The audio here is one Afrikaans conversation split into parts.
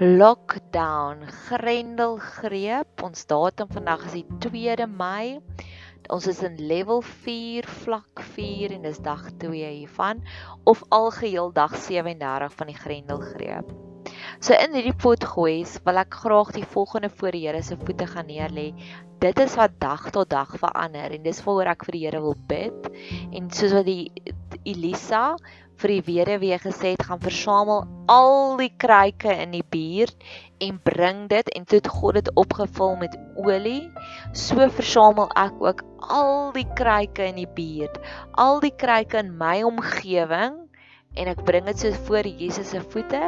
lockdown, grendelgreep. Ons datum vandag is die 2de Mei. Ons is in level 4, vlak 4 en dis dag 2 hiervan of algeheel dag 37 van die grendelgreep. So in hierdie pot gooi, wil ek graag die volgende voor die Here se voete gaan neerlê. Dit is wat dag tot dag verander en dis waaroor ek vir die Here wil bid. En soos wat die Elisa vir die weduwee gesê het gaan versamel al die kruike in die buurt en bring dit. En toe het God dit opgevul met olie. So versamel ek ook al die kruike in die buurt, al die kruike in my omgewing. En ek bring dit so voor Jesus se voete.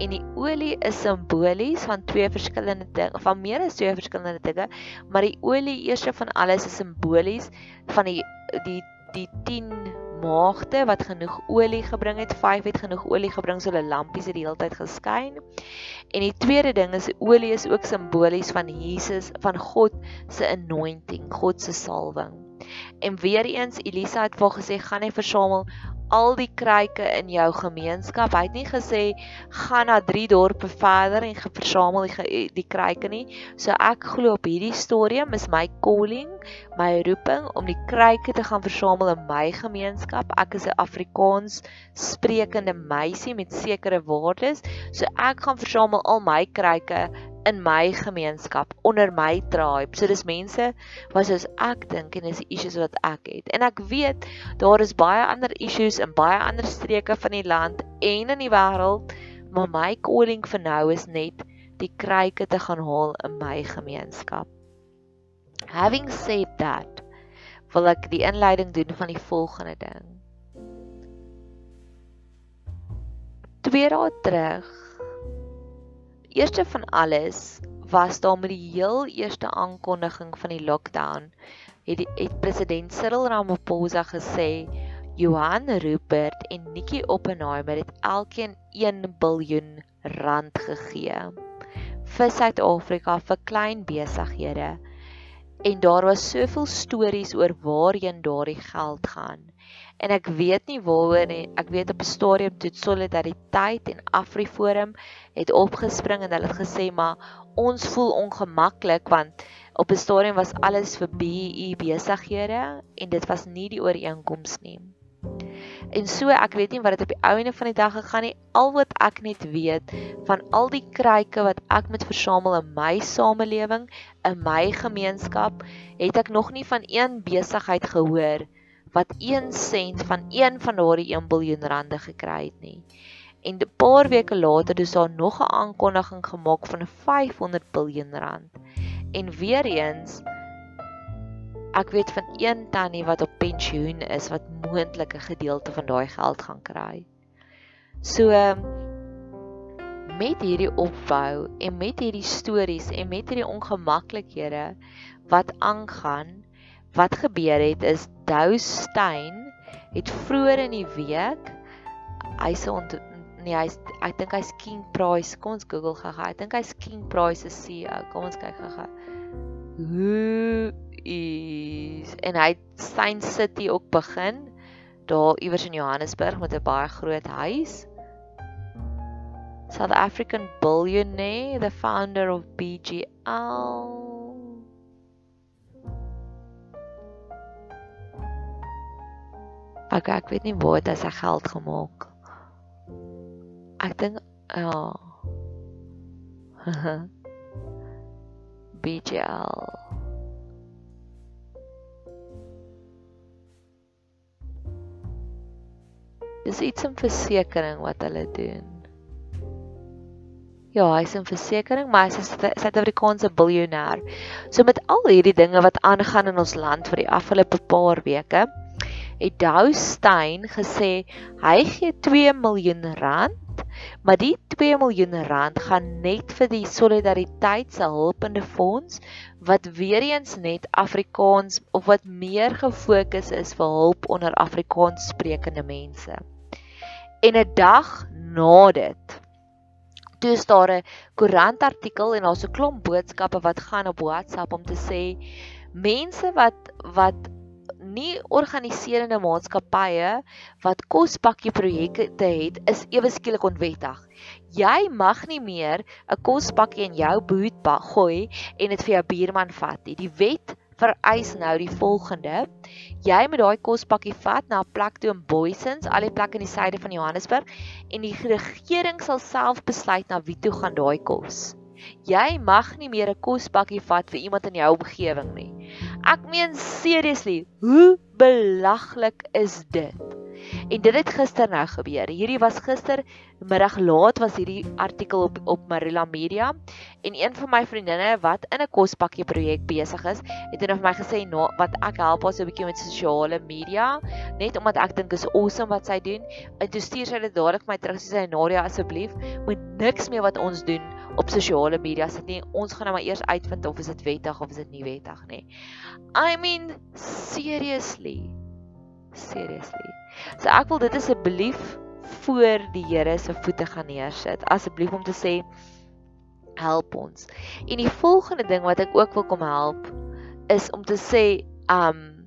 En die olie is simbolies van twee verskillende dinge, van meer as twee verskillende dinge, maar die olie eerste van alles is simbolies van die die die 10 maagde wat genoeg olie gebring het, 5 het genoeg olie gebring so hulle lampies het die hele tyd geskyn. En die tweede ding is olie is ook simbolies van Jesus, van God se anointing, God se salwing. En weer eens Elisa het vir gesê gaan hy versamel al die kruike in jou gemeenskap. Hy het nie gesê gaan na 3 dorpe verder en versamel die die kruike nie. So ek glo op hierdie stadium is my calling, my roeping om die kruike te gaan versamel in my gemeenskap. Ek is 'n Afrikaans sprekende meisie met sekere waardes. So ek gaan versamel al my kruike in my gemeenskap onder my tribe. So dis mense wat soos ek dink en dis die issues wat ek het. En ek weet daar is baie ander issues in baie ander streke van die land en in die wêreld, maar my calling vir nou is net die kruike te gaan haal in my gemeenskap. Having said that, wil ek die inleiding doen van die volgende ding. Twee dae terug eerste van alles was daar met die heel eerste aankondiging van die lockdown het die het president Cyril Ramaphosa gesê Johan Rupert en Nikki Oppenheimer het elkeen 1 biljoen rand gegee vir Suid-Afrika vir klein besighede en daar was soveel stories oor waarheen daardie geld gaan en ek weet nie waaroor nie. Ek weet op 'n stadium toe Solidariteit en Afriforum het opgespring en hulle het gesê maar ons voel ongemaklik want op 'n stadium was alles vir BEE besighede en dit was nie die ooreenkoms nie. En so ek weet nie wat dit op die ouene van die dag gegaan nie. Al wat ek net weet van al die kruike wat ek met versamel in my samelewing, in my gemeenskap, het ek nog nie van een besigheid gehoor wat 1 sent van een van daardie 1 miljard rande gekry het nie. En 'n paar weke later het daar nog 'n aankondiging gemaak van 500 miljard rand. En weer eens ek weet van een tannie wat op pensioen is wat moontlik 'n gedeelte van daai geld gaan kry. So met hierdie opbou en met hierdie stories en met hierdie ongemaklikhede wat aangaan wat gebeur het is Dou Stein het vroeër in die week hy se ont nee hy's ek dink hy's King Price kom ons Google gaga ek dink hy's King Price se CEO kom ons kyk gaga hoe is en hy Stein City ook begin daar iewers in Johannesburg met 'n baie groot huis South African billionaire the founder of BGL Ek ek weet nie waar dit sy geld gemaak. Ek dink ja. BGL. Dis iets in versekerings wat hulle doen. Ja, hy's 'n versekering, maar hy's 'n Suid-Afrikaanse biljoenêr. So met al hierdie dinge wat aangaan in ons land vir die afgelope paar weke, het Dow Stein gesê hy gee 2 miljoen rand, maar die 2 miljoen rand gaan net vir die solidariteit se hulpende fonds wat weer eens net Afrikaans of wat meer gefokus is vir hulp onder Afrikaans sprekende mense. En 'n dag na dit toe is daar 'n koerantartikel en daar's 'n klomp boodskappe wat gaan op WhatsApp om te sê mense wat wat nie organiserende maatskappye wat kospakkie projekte het is ewe skielik onwettig. Jy mag nie meer 'n kospakkie in jou bootbag gooi en dit vir jou buurman vat nie. Die wet vereis nou die volgende. Jy moet daai kospakkie vat na 'n plek toe in Boysens, al die plekke in die suide van Johannesburg en die regering sal self besluit na wie toe gaan daai kos. Jy mag nie meer 'n kospakkie vat vir iemand in jou omgewing nie. Ek meen seriously, hoe belaglik is dit? En dit het gister nou gebeur. Hierdie was gister middag laat was hierdie artikel op op Marilla Media en een van my vriendinne wat in 'n kospakkie projek besig is, het eendag vir my gesê nou wat ek help haar so 'n bietjie met sosiale media, net omdat ek dink is awesome wat sy doen. En toe stuur sy dit dadelik my terug sê sy Nadia asseblief moet niks meer wat ons doen op sosiale media sit nie. Ons gaan nou maar eers uitvind of is dit wettig of is dit nie wettig nie. I mean seriously. Seriously. So ek wil dit asseblief voor die Here se voete gaan neersit. Asseblief om te sê help ons. En die volgende ding wat ek ook wil kom help is om te sê um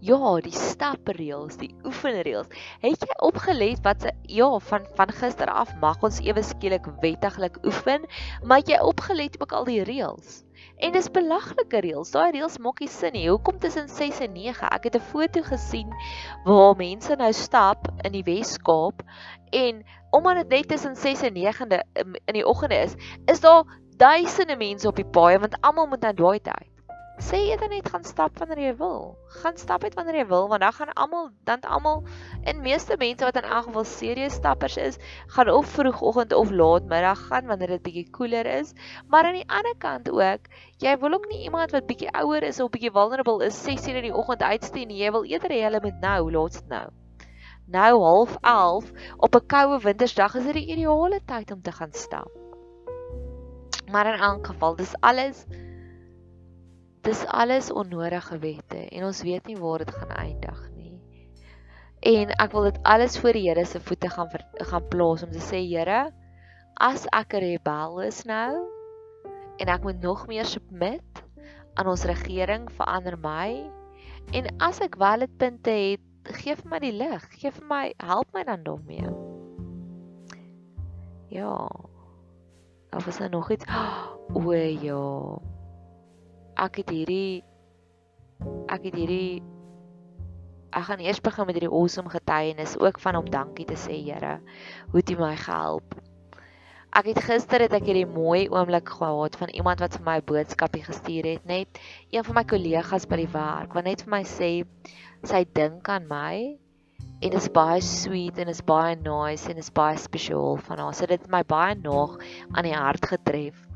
ja, die stapreëls, die oefenreëls. Het jy opgelet wat se ja, van van gister af mag ons ewe skielik wettiglik oefen, maar het jy opgelet ook al die reëls? En dis belaglike reëls. Daai reëls maak nie sin nie. Hoekom tussen 6 en 9? Ek het 'n foto gesien waar mense nou stap in die Wes-Kaap en omdat dit net tussen 6 en 9de in die oggende is, is daar duisende mense op die paaie want almal moet nou daai tyd sê dan net gaan stap wanneer jy wil. Gaan stap net wanneer jy wil want dan gaan almal dan almal en meeste mense wat in elk geval serieus stappers is, gaan of vroegoggend of laatmiddag gaan wanneer dit bietjie koeler is. Maar aan die ander kant ook, jy wil ook nie iemand wat bietjie ouer is of bietjie vulnerable is 6:00 in die oggend uitstuur nie. Jy wil eerder hê hulle moet nou, laatst nou. Nou half 11 op 'n koue wintersdag is dit die ideale tyd om te gaan stap. Maar in elk geval, dis alles dis alles onnodige wette en ons weet nie waar dit gaan eindig nie. En ek wil dit alles voor die Here se voete gaan gaan plaas om te sê Here, as ek 'n rebel is nou en ek moet nog meer submit aan ons regering verander my en as ek wel dit punte het, gee vir my die lig, gee vir my help my dan daarmee. Ja. Of is daar nog iets? O ja ek het hierdie ek het hierdie ek gaan eers begin met hierdie awesome getuienis ook van om dankie te sê Here hoe het U my gehelp. Ek het gister het ek hierdie mooi oomblik gehad van iemand wat vir my 'n boodskapie gestuur het net een van my kollegas by die werk wat net vir my sê sy dink aan my en dit is baie sweet en is baie nice en is baie spesiaal van haar. So dit het my baie nog aan die hart getref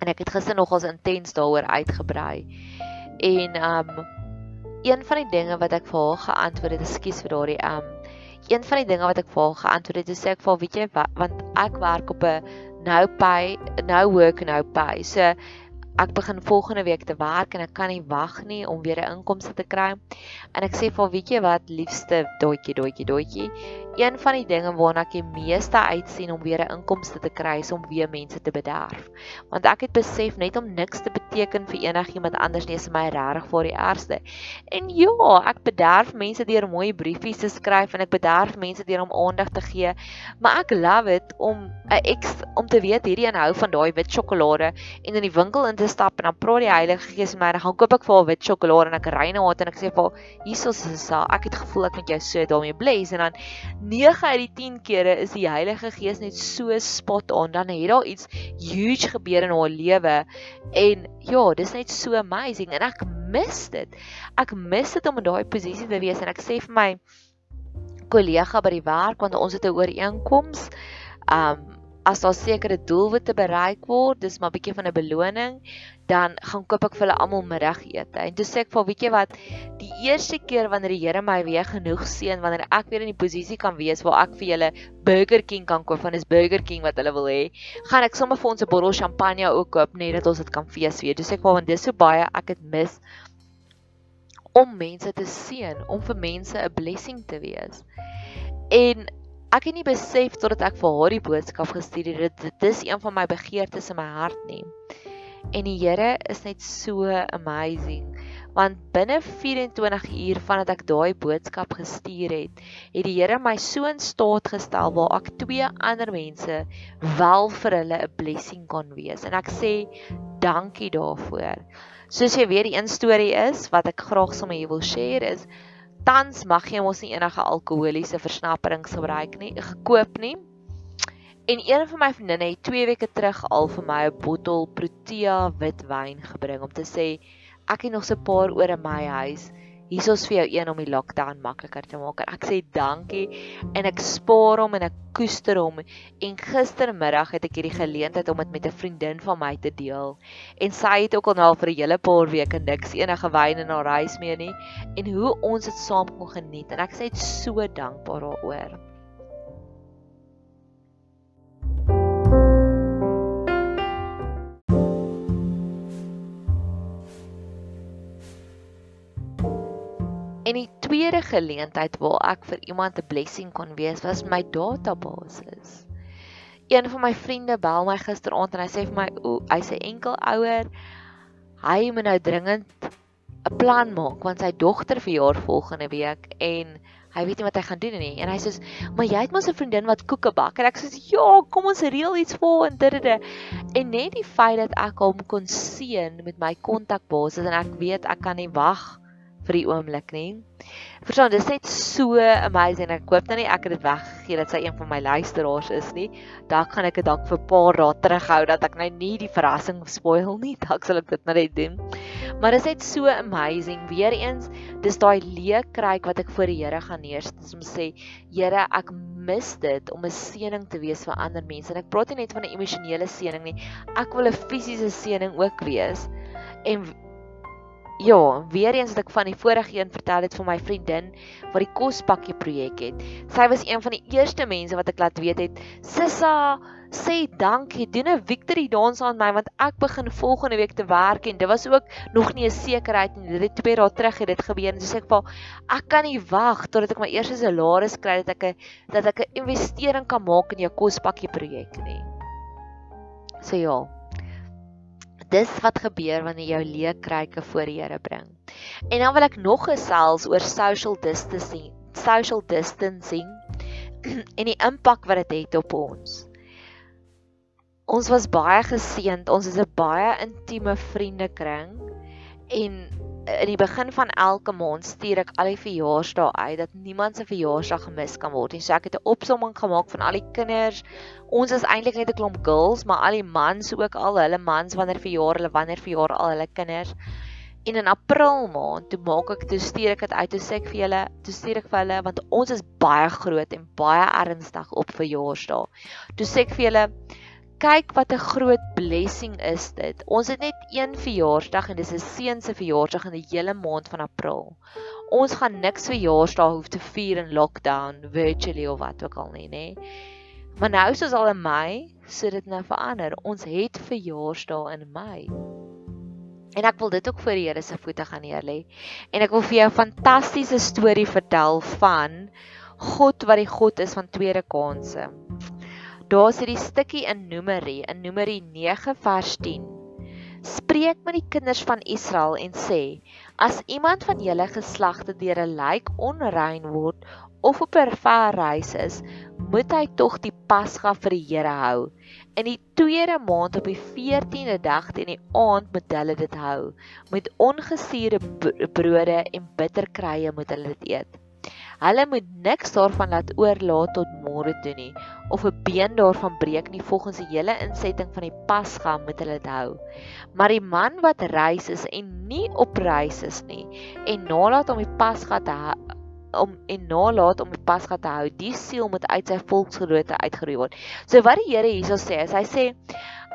en ek het gister nogals intens daaroor uitgebrei. En um een van die dinge wat ek vir haar geantwoord het, ekskuus vir daardie um een van die dinge wat ek vir haar geantwoord het, sê ek vir weet jy wat, want ek werk op 'n no pay, no work no pay. So ek begin volgende week te werk en ek kan nie wag nie om weer 'n inkomste te kry. En ek sê vir weet jy wat, liefste doetjie, doetjie, doetjie, een van die dinge waarna ek die meeste uitsien om weer 'n inkomste te kry is om weer mense te bederf. Want ek het besef net om niks te beteken vir enigiemand anders nie is my regtig vir die ergste. En ja, ek bederf mense deur mooi briefies te skryf en ek bederf mense deur om aandag te gee, maar ek love dit om 'n ex om te weet hierdie een hou van daai wit sjokolade en in die winkel in te stap en dan praat die Heilige Gees met my en gaan koop ek vir haar wit sjokolade en ek ry na haar en ek sê vir haar hiersoos is dit ek het gevoel ek moet jou so daarmee bless en dan 9 uit die 10 kere is die Heilige Gees net so spot on dan het daar iets huge gebeur in haar lewe en ja, dis net so amazing en ek mis dit. Ek mis dit om in daai posisie te wees en ek sê vir my kollega by die werk want ons het 'n ooreenkoms. Um as daar sekere doelwitte bereik word, dis maar bietjie van 'n beloning, dan gaan koop ek vir hulle almal middagete. En toe sê ek vir weet jy wat, die eerste keer wanneer die Here my weer genoeg seën wanneer ek weer in die posisie kan wees waar ek vir julle Burger King kan koop, want dis Burger King wat hulle wil hê, gaan ek sommer vir ons 'n bottel champagne ook koop net dat ons dit kan fees weer. Sê ek vir want dis so baie ek het mis om mense te seën, om vir mense 'n blessing te wees. En ek het nie besef totdat ek vir haar die boodskap gestuur het dit dit is een van my begeertes in my hart nie. En die Here is net so amazing want binne 24 uur vandat ek daai boodskap gestuur het, het die Here my so in staat gestel waar ek twee ander mense wel vir hulle 'n blessing kon wees. En ek sê dankie daarvoor. Soos jy weet, die een storie is wat ek graag sommer hier wil share is tans mag jy mos nie enige alkoholiese versnapperings gebruik nie, gekoop nie. En een van my vriendinne het 2 weke terug al vir my 'n bottel Protea witwyn gebring om te sê ek het nog so 'n paar oor in my huis. Hier is vir jou een om die lockdown makliker te maak. Ek sê dankie en ek spaar hom en ek koester hom. En gistermiddag het ek hierdie geleentheid om dit met 'n vriendin van my te deel. En sy het ook al nou vir 'n hele paar weke niks enige wyn in haar huis meer nie en hoe ons dit saam kon geniet. En ek sê dit so dankbaar daaroor. En die tweede geleentheid waar ek vir iemand 'n blessing kon wees, was my databasis. Een van my vriende bel my gisteraand en hy sê vir my, "O, hy sê enkel ouer, hy moet nou dringend 'n plan maak want sy dogter verjaar volgende week en hy weet nie wat hy gaan doen nie." En hy sê, "Maar jy het mos 'n vriendin wat koeke bak." En ek sê, "Ja, kom ons reël iets vir en dit dit." En net die feit dat ek hom kon seën met my kontakbasis en ek weet ek kan nie wag vir die oomblik nie. Verstaan, dis net so amazing. Ek hoop nou nie ek het dit weggegee dat sy een van my luisteraars is nie. Dalk gaan ek dit dalk vir 'n paar dae terughou dat ek nou nie die verrassing spoil nie. Dalk sal ek dit maar net doen. Maar dis net so amazing. Weereens, dis daai leekryk wat ek voor die Here gaan neersit om sê, Here, ek mis dit om 'n seëning te wees vir ander mense. En ek praat nie net van 'n emosionele seëning nie. Ek wil 'n fisiese seëning ook wees. En Ja, weer eens wat ek van die vorige een vertel het vir my vriendin wat die kospakkie projek het. Sy was een van die eerste mense wat ek laat weet het, "Sissa, sê dankie. Doen 'n victory dans aan my want ek begin volgende week te werk en dit was ook nog nie 'n sekerheid nie. Dit het twee dae terug het dit gebeur en so sê ek vir ek kan nie wag totdat ek my eerste salaris kry dat ek 'n dat ek 'n investering kan maak in jou kospakkie projek nie." So ja, dis wat gebeur wanneer jy jou leekryke voor die Here bring. En dan wil ek nog gesels oor social distancing, social distancing en die impak wat dit het, het op ons. Ons was baie geseënd, ons is 'n baie intieme vriendekring en in die begin van elke maand stuur ek al die verjaarsdae uit dat niemand se verjaarsdag gemis kan word nie. So ek het 'n opsomming gemaak van al die kinders. Ons is eintlik net 'n klomp girls, maar al die mans ook al hulle mans wanneer verjaar hulle wanneer verjaar al hulle kinders. En in April maand toe maak ek toe stuur ek dit uit toe sê ek vir julle, toe stuur ek vir hulle want ons is baie groot en baie ernstig op verjaarsdae. Toe sê ek vir julle kyk wat 'n groot blessing is dit. Ons het net een verjaarsdag en dis 'n seun se verjaarsdag in die hele maand van April. Ons gaan niks verjaarsdag hoef te vier in lockdown virtually of wat ook al nie, nê. Maar nou is ons al in Mei, so dit nou verander. Ons het verjaarsdag in Mei. En ek wil dit ook voor die Here se voete gaan neerlê. En ek wil vir jou 'n fantastiese storie vertel van God wat die God is van tweede kansse. Daar's hierdie stukkie in Numeri, in Numeri 9 vers 10. Spreek met die kinders van Israel en sê: As iemand van julle geslagte deur 'n lijk onrein word of op 'n ver reis is, moet hy tog die Pasga vir die Here hou. In die tweede maand op die 14de dag teen die aand moet hulle dit hou. Met ongesuurde brode en bitterkrye moet hulle dit eet. Hulle moet niks daarvan laat oorlaat tot môre toe nie of 'n been daarvan breek nie volgens die hele insetting van die Pasga moet hulle dit hou. Maar die man wat reis is en nie op reis is nie en nalat om die Pasga te om en nalat om die Pasga te hou, die siel moet uit sy volksgenote uitgeroei word. So wat die Here hierso sê, is hy sê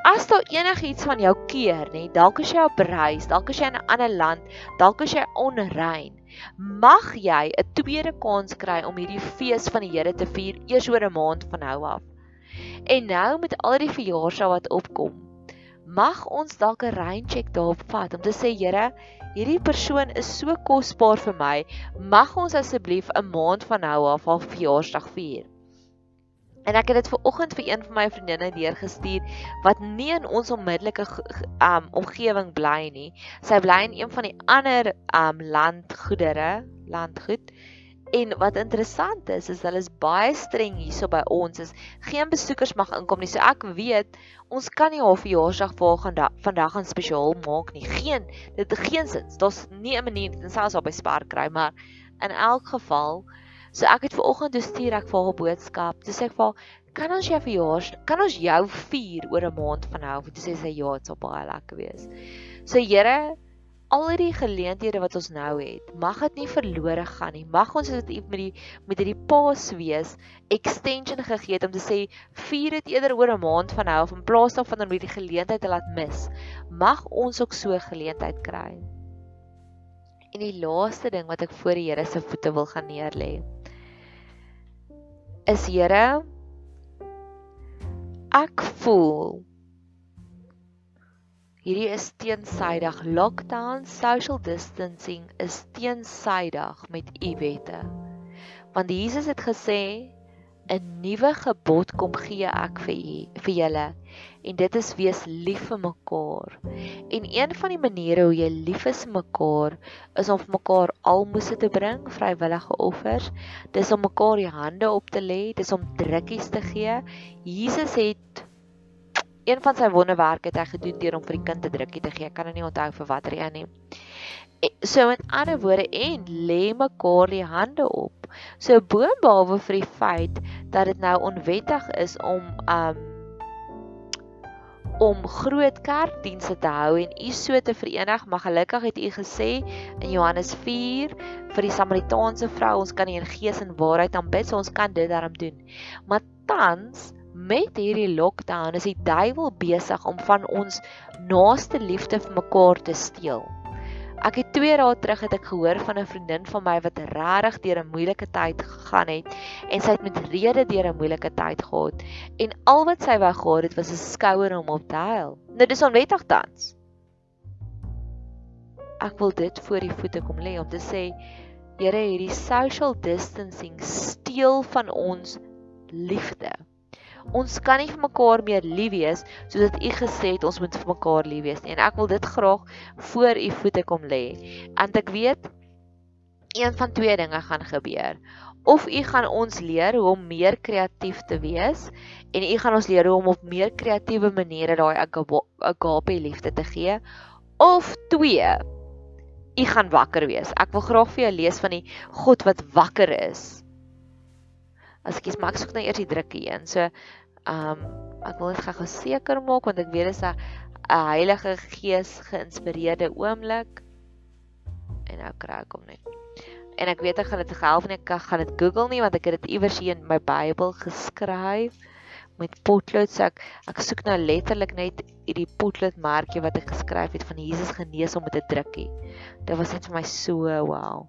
As daar enigiets van jou keer, nê, dalk as jy op reis, dalk as jy in 'n ander land, dalk as jy onrein, mag jy 'n tweede kans kry om hierdie fees van die Here te vier eers oor 'n maand van nou af. En nou met al die verjaarsdae wat opkom, mag ons dalk 'n rain check daarop vat om te sê Here, hierdie persoon is so kosbaar vir my, mag ons asseblief 'n maand van nou af haar verjaarsdag vier. En ek het dit ver oggend vir een van my vriendinne deurgestuur wat nie in ons onmiddellike um omgewing bly nie. Sy bly in een van die ander um landgoedere, landgoed. En wat interessant is, is hulle is baie streng hierso by ons. Is geen besoekers mag inkom nie. So ek weet ons kan nie haar verjaarsdag vir haar vandag gaan spesiaal maak nie. Geen dit geen sin. Daar's nie 'n manier dit selfs op by Spar kry, maar in elk geval So ek het ver oggend toe stuur ek vir haar 'n boodskap. Toe sê ek vir haar, "Kan ons jou verjaars, kan ons jou vier oor 'n maand van nou?" Toe sê sy, "Ja, dit sal baie lekker wees." So Here, al die geleenthede wat ons nou het, mag dit nie verlore gaan nie. Mag ons dit met die met hierdie paas wees extension gegee het om te sê vier dit eerder oor 'n maand van nou af in plaas daarvan om hierdie geleentheid te laat mis. Mag ons ook so 'n geleentheid kry. En die laaste ding wat ek voor die Here se voete wil gaan neerlê is Here ek voel hierdie is teensydig. Lockdown social distancing is teensydig met u wette. Want Jesus het gesê 'n nuwe gebod kom gee ek vir u vir julle en dit is wees lief vir mekaar. En een van die maniere hoe jy lief is vir mekaar is om vir mekaar almoses te bring, vrywillige offers. Dis om mekaar die hande op te lê, dis om drukkies te gee. Jesus het een van sy wonderwerke het hy gedoen deur om vir die kind 'n drukkie te gee. Ek kan nou nie onthou vir watter een nie. So met ander woorde en lê mekaar die hande op. So boonbehalwe vir die feit dat dit nou onwettig is om um om groot kerkdienste te hou en u so te verenig, maar gelukkig het u gesê in Johannes 4 vir die Samaritaanse vrou ons kan nie in gees en waarheid aanbid, so ons kan dit daarom doen. Maar tans met hierdie lockdown is die duiwel besig om van ons naaste liefde vir mekaar te steel. Ek het 2 dae terug het ek gehoor van 'n vriendin van my wat regtig deur 'n moeilike tyd gegaan het en sy het met rede deur 'n moeilike tyd gehad en al wat sy wou gehad het was 'n skouer om op te huil. Nou dis onwettig tans. Ek wil dit voor die voete kom lê om te sê Here hierdie social distancing steel van ons liefde. Ons kan nie vir mekaar meer lief wees soos wat U gesê het ons moet vir mekaar lief wees nie. En ek wil dit graag voor U voete kom lê. Want ek weet een van twee dinge gaan gebeur. Of U gaan ons leer hoe om meer kreatief te wees en U gaan ons leer hoe om op meer kreatiewe maniere daai agape liefde te gee. Of twee U gaan wakker wees. Ek wil graag vir jou lees van die God wat wakker is. As ek kies maar ek soek nou eers die drukkie een. So ehm um, ek wil net gou seker maak want ek weet dit is 'n Heilige Gees geïnspireerde oomblik. En nou kry ek hom net. En ek weet ek gaan dit gehelp en ek gaan dit Google nie want ek het dit iewers hier in my Bybel geskryf met potlood so ek ek soek nou letterlik net hierdie potlood merkie wat ek geskryf het van Jesus genees om met 'n drukkie. Dit was net vir my so wow.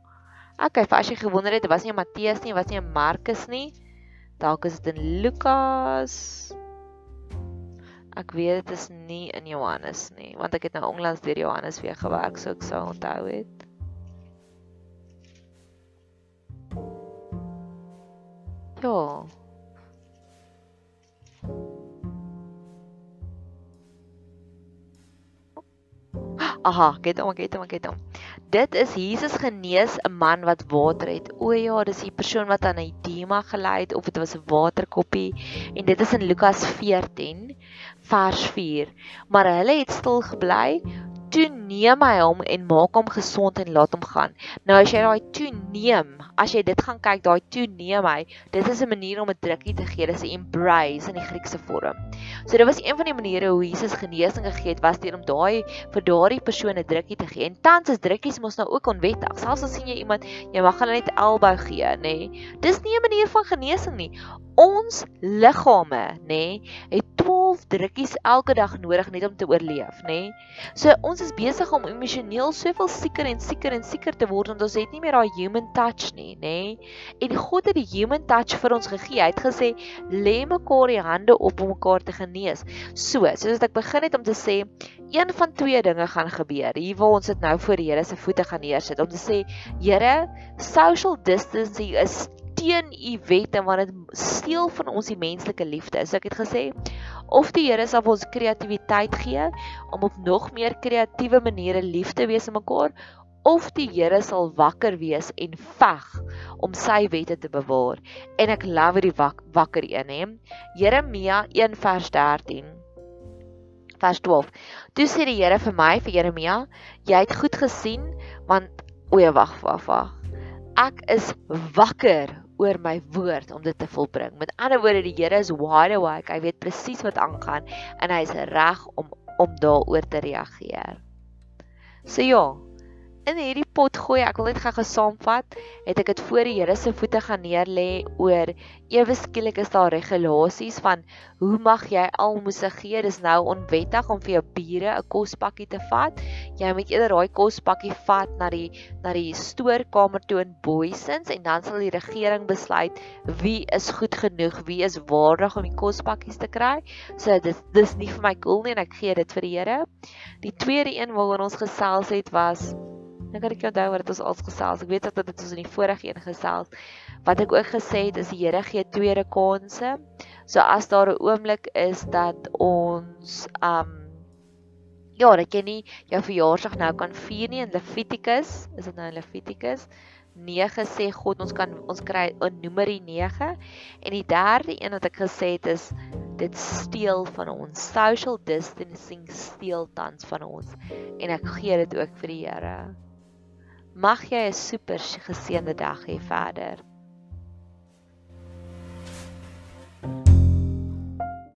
Okay, as jy gewonder het, dit was nie Matteus nie, was nie Markus nie. Dalk is dit in Lukas. Ek weet dit is nie in Johannes nie, want ek het nou onlangs deur Johannes weer gewerk, so ek sou onthou het. Ja. Aha, get hom, get hom, get hom dit is Jesus genees 'n man wat water het. O ja, dis die persoon wat aan edema gely het of dit was 'n waterkoppie en dit is in Lukas 14 vers 4. Maar hulle het stil gebly toe neem hy hom en maak hom gesond en laat hom gaan. Nou as jy daai toe neem, as jy dit gaan kyk, daai toe neem hy, dit is 'n manier om 'n drukkie te gee, dis 'n embrace in die Griekse vorm. So dit was een van die maniere hoe Jesus genesing gegee het, was deur om daai vir daardie persoon 'n drukkie te gee. En tans is drukkies mos nou ook onwettig. Selfs al sien jy iemand, jy mag hulle net elbow gee, nê. Nee. Dis nie 'n manier van genesing nie. Ons liggame, nê, nee, het 12 drukkies elke dag nodig net om te oorleef, nê. Nee. So ons is besig om emosioneel soveel sieker en sieker en sieker te word want ons het nie meer daai human touch nie, nê? Nee? En God het die human touch vir ons gegee. Hy het gesê, "Lê mekaar die hande op om mekaar te genees." So, soos ek begin het om te sê, een van twee dinge gaan gebeur. Hier waar ons dit nou voor die Here se voete gaan neersit om te sê, Here, social distancing is teen u wette want dit steel van ons die menslike liefde. So ek het gesê of die Here sal ons kreatiwiteit gee om op nog meer kreatiewe maniere lief te wees aan mekaar of die Here sal wakker wees en veg om sy wette te bewaar. En ek love die wak, wakker een hè. Jeremia 1 vers 13 vers 12. Toe sê die Here vir my vir Jeremia, jy het goed gesien want o, wag, wag, wag. Ek is wakker oor my woord om dit te volbring. Met ander woorde, die Here is wide awake. Hy weet presies wat aangaan en hy is reg om om daaroor te reageer. So ja, in hierdie pot gooi. Ek wil net gou gesaamvat. Het ek dit voor die Here se voete gaan neerlê oor ewe skielik is daar regulasies van hoe mag jy almoses gee? Dis nou onwettig om vir jou bure 'n kospakkie te vat. Jy moet eerder daai kospakkie vat na die na die stoorkamer toe in Boysens en dan sal die regering besluit wie is goed genoeg, wie is waardig om die kospakkies te kry. So dis dis nie vir my cool nie en ek gee dit vir die Here. Die tweede een waaroor ons gesels het was Dan kan ek onthou wat dit ons als gesels. Ek weet dat dit ons in die vorige een gesels. Wat ek ook gesê het is die Here gee tweede kansse. So as daar 'n oomblik is dat ons um ja, dat jy nie jou verjaarsdag nou kan vier nie in Levitikus, is dit nou in Levitikus 9 sê God ons kan ons kry 'n Numeri 9 en die derde een wat ek gesê het is dit steel van ons social distancing steel tans van ons en ek gee dit ook vir die Here. Mag jy 'n super geseënde dag hê verder.